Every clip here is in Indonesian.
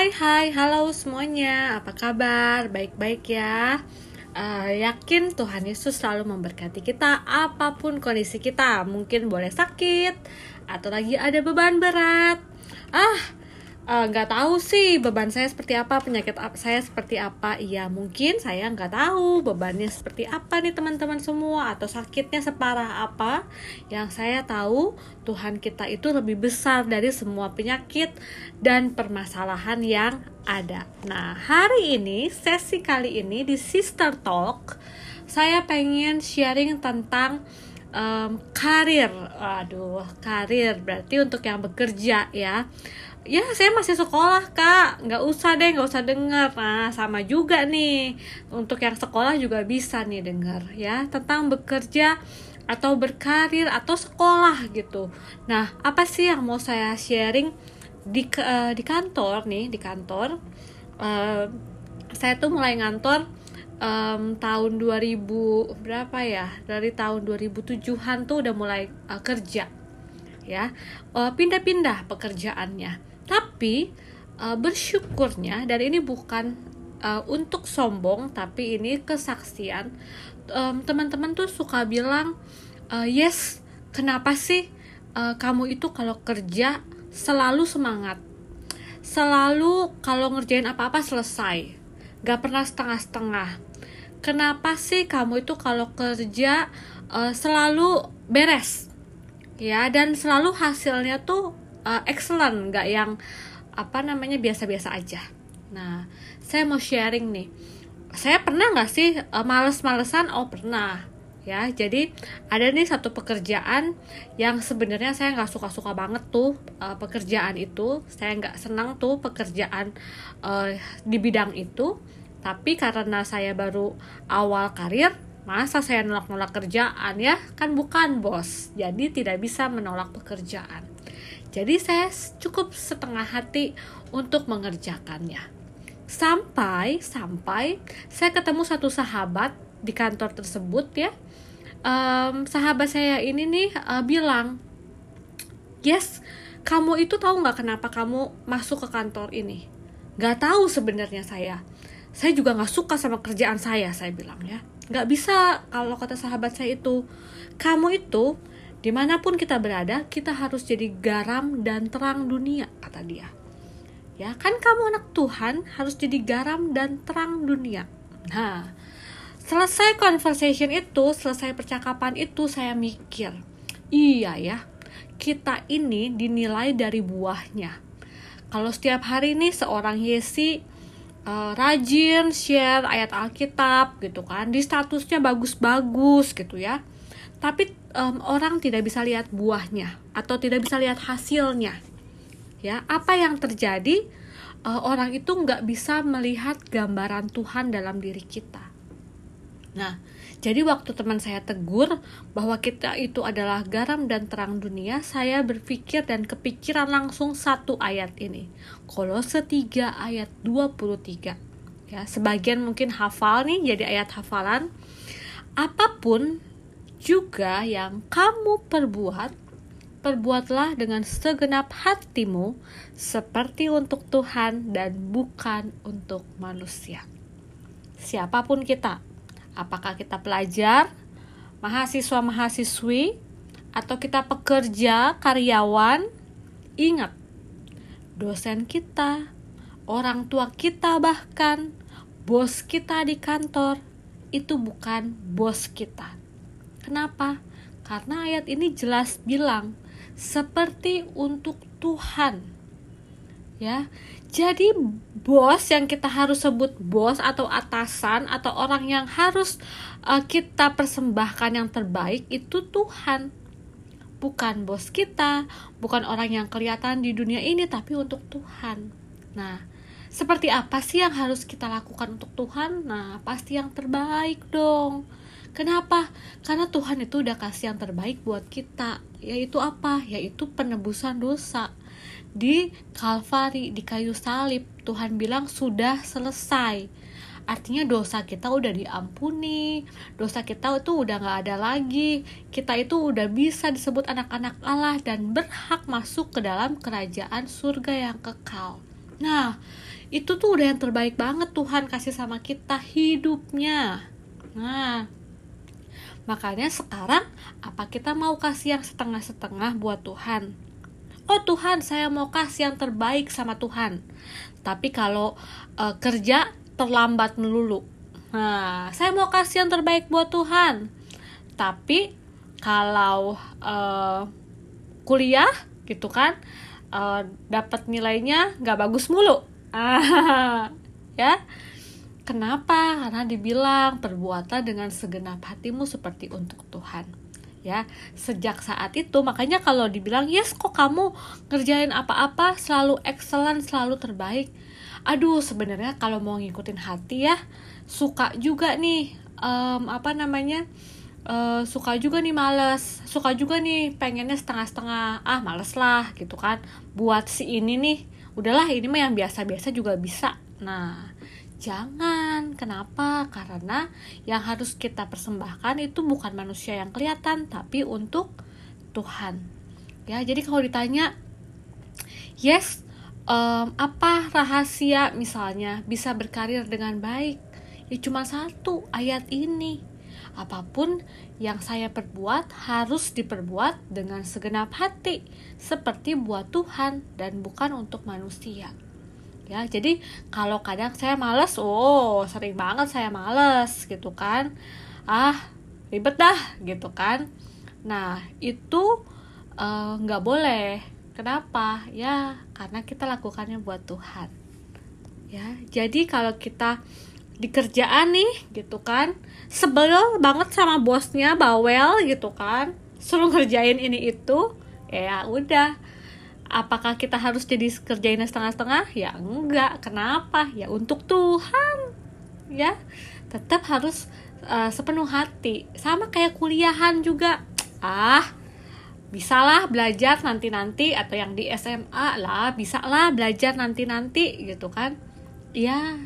Hai hai, halo semuanya, apa kabar? Baik-baik ya. Uh, Yakin Tuhan Yesus selalu memberkati kita apa pun kondisi kita. Mungkin boleh sakit, atau lagi ada beban berat. Ah, nggak uh, tahu sih beban saya seperti apa penyakit saya seperti apa. Iya mungkin saya nggak tahu bebannya seperti apa nih teman-teman semua atau sakitnya separah apa. Yang saya tahu Tuhan kita itu lebih besar dari semua penyakit dan permasalahan yang ada. Nah hari ini sesi kali ini di Sister Talk saya pengen sharing tentang um, karir. Aduh karir. Berarti untuk yang bekerja ya ya saya masih sekolah kak. Nggak usah deh nggak usah denger nah sama juga nih. Untuk yang sekolah juga bisa nih denger ya tentang bekerja atau berkarir atau sekolah gitu. Nah apa sih yang mau saya sharing di uh, di kantor nih di kantor? Uh, saya tuh mulai ngantor um, tahun 2000 berapa ya? Dari tahun 2007an tuh udah mulai uh, kerja ya. Pindah-pindah pekerjaannya tapi uh, bersyukurnya dan ini bukan uh, untuk sombong tapi ini kesaksian um, teman-teman tuh suka bilang uh, yes kenapa sih uh, kamu itu kalau kerja selalu semangat? Selalu kalau ngerjain apa-apa selesai. Gak pernah setengah-setengah. Kenapa sih kamu itu kalau kerja uh, selalu beres? Ya dan selalu hasilnya tuh uh, excellent nggak yang apa namanya biasa-biasa aja. Nah saya mau sharing nih. Saya pernah nggak sih uh, males-malesan? Oh pernah. Ya jadi ada nih satu pekerjaan yang sebenarnya saya nggak suka-suka banget tuh uh, pekerjaan itu. Saya nggak senang tuh pekerjaan uh, di bidang itu. Tapi karena saya baru awal karir masa saya nolak-nolak kerjaan ya? Kan bukan bos. Jadi tidak bisa menolak pekerjaan jadi saya cukup setengah hati untuk mengerjakannya. Sampai sampai saya ketemu satu sahabat di kantor tersebut ya. Um, sahabat saya ini nih uh, bilang, yes, kamu itu tahu nggak kenapa kamu masuk ke kantor ini? Gak tahu sebenarnya saya. Saya juga nggak suka sama kerjaan saya, saya bilang ya. Gak bisa kalau kata sahabat saya itu, kamu itu Di mana pun kita berada, kita harus jadi garam dan terang dunia, kata dia. Ya, kan kamu anak Tuhan harus jadi garam dan terang dunia. Nah, selesai conversation itu, selesai percakapan itu, saya mikir, iya ya, kita ini dinilai dari buahnya. Kalau setiap hari nih seorang Yesi uh, rajin share ayat Alkitab gitu kan, di statusnya bagus-bagus gitu ya tapi um, orang tidak bisa lihat buahnya atau tidak bisa lihat hasilnya ya apa yang terjadi uh, orang itu nggak bisa melihat gambaran Tuhan dalam diri kita nah jadi waktu teman saya tegur bahwa kita itu adalah garam dan terang dunia, saya berpikir dan kepikiran langsung satu ayat ini. Kolose 3 ayat 23. Ya, sebagian mungkin hafal nih jadi ayat hafalan. Apa pun juga yang kamu perbuat, perbuatlah dengan segenap hatimu seperti untuk Tuhan dan bukan untuk manusia. Siapa pun kita, apakah kita pelajar, mahasiswa-mahasiswi, atau kita pekerja, karyawan, ingat, dosen kita, orang tua kita bahkan, bos kita di kantor, itu bukan bos kita Kenapa? Karena ayat ini jelas bilang seperti untuk Tuhan. Ya. Jadi bos yang kita harus sebut bos atau atasan atau orang yang harus uh, kita persembahkan yang terbaik itu Tuhan. Bukan bos kita, bukan orang yang kelihatan di dunia ini tapi untuk Tuhan. Nah, seperti apa sih yang harus kita lakukan untuk Tuhan? Nah, pasti yang terbaik dong Kenapa? Karena Tuhan itu udah kasih yang terbaik buat kita. Yaitu apa? Yaitu penebusan dosa. Di Kalvari, di kayu salib, Tuhan bilang sudah selesai. Artinya dosa kita udah diampuni, dosa kita itu udah gak ada lagi. Kita itu udah bisa disebut anak-anak Allah dan berhak masuk ke dalam kerajaan surga yang kekal. Nah, itu tuh udah yang terbaik banget Tuhan kasih sama kita hidupnya. Nah, makanya sekarang apa kita mau kasih yang setengah-setengah buat Tuhan? Oh Tuhan, saya mau kasih yang terbaik sama Tuhan. Tapi kalau uh, kerja terlambat melulu. Nah, saya mau kasih yang terbaik buat Tuhan. Tapi kalau uh, kuliah gitu kan uh, dapat nilainya nggak bagus mulu ya kenapa? Karena dibilang perbuatan dengan segenap hatimu seperti untuk Tuhan. Ya sejak saat itu makanya kalau dibilang yes kok kamu ngerjain apa-apa selalu excellent selalu terbaik. Aduh sebenarnya kalau mau ngikutin hati ya suka juga nih um, apa namanya uh, suka juga nih males suka juga nih pengennya setengah-setengah ah males lah gitu kan. Buat si ini nih udahlah ini mah yang biasa-biasa juga bisa. Nah jangan. Kenapa? Karena yang harus kita persembahkan itu bukan manusia yang kelihatan tapi untuk Tuhan. Ya jadi kalau ditanya yes um, apa rahasia misalnya bisa berkarir dengan baik? Ya cuma satu ayat ini. Apa pun yang saya perbuat harus diperbuat dengan segenap hati, seperti buat Tuhan dan bukan untuk manusia. Ya, jadi kalau kadang saya males, oh sering banget saya males gitu kan, ah ribet dah gitu kan. Nah itu eh, nggak uh, boleh. Kenapa? Ya karena kita lakukannya buat Tuhan. Ya, jadi kalau kita di kerjaan nih gitu kan sebel banget sama bosnya bawel gitu kan suruh kerjain ini itu ya udah apakah kita harus jadi kerjainnya setengah-setengah? Ya enggak. Kenapa? Ya untuk Tuhan. Ya tetap harus uh, sepenuh hati. Sama kayak kuliahan juga. Ah bisalah belajar nanti-nanti atau yang di SMA lah bisa lah belajar nanti-nanti gitu kan? Ya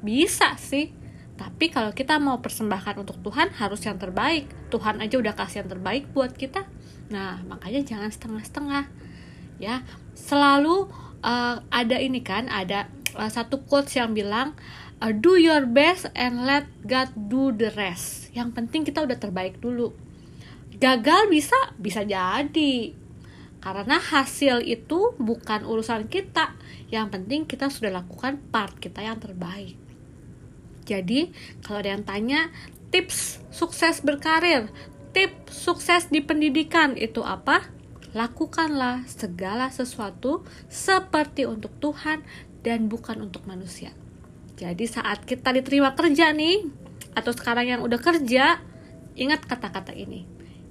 bisa sih. Tapi kalau kita mau persembahkan untuk Tuhan harus yang terbaik. Tuhan aja udah kasih yang terbaik buat kita. Nah makanya jangan setengah-setengah ya. Selalu uh, ada ini kan ada uh, satu quotes yang bilang uh, do your best and let God do the rest. Yang penting kita udah terbaik dulu. Gagal bisa bisa jadi. Karena hasil itu bukan urusan kita. Yang penting kita sudah lakukan part kita yang terbaik. Jadi, kalau ada yang tanya, tips sukses berkarir, tips sukses di pendidikan itu apa? Lakukanlah segala sesuatu seperti untuk Tuhan dan bukan untuk manusia. Jadi saat kita diterima kerja nih, atau sekarang yang udah kerja, ingat kata-kata ini.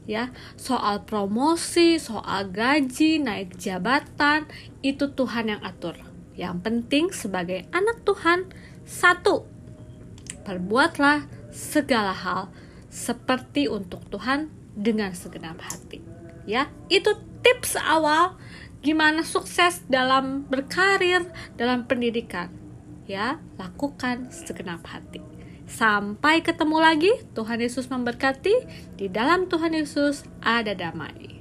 Ya, soal promosi, soal gaji, naik jabatan, itu Tuhan yang atur. Yang penting sebagai anak Tuhan, satu, perbuatlah segala hal seperti untuk Tuhan dengan segenap hati. Ya, itu tips awal gimana sukses dalam berkarir, dalam pendidikan. Ya, lakukan segenap hati. Sampai ketemu lagi, Tuhan Yesus memberkati. Di dalam Tuhan Yesus ada damai.